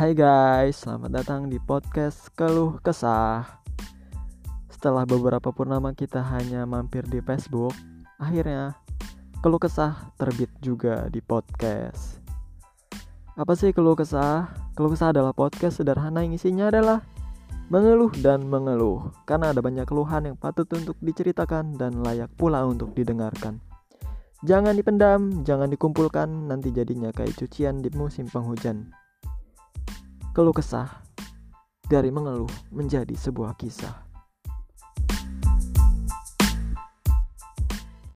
Hai guys, selamat datang di podcast Keluh Kesah. Setelah beberapa purnama kita hanya mampir di Facebook, akhirnya Keluh Kesah terbit juga di podcast. Apa sih Keluh Kesah? Keluh Kesah adalah podcast sederhana yang isinya adalah mengeluh dan mengeluh karena ada banyak keluhan yang patut untuk diceritakan dan layak pula untuk didengarkan. Jangan dipendam, jangan dikumpulkan, nanti jadinya kayak cucian di musim penghujan. Keluh kesah dari mengeluh menjadi sebuah kisah.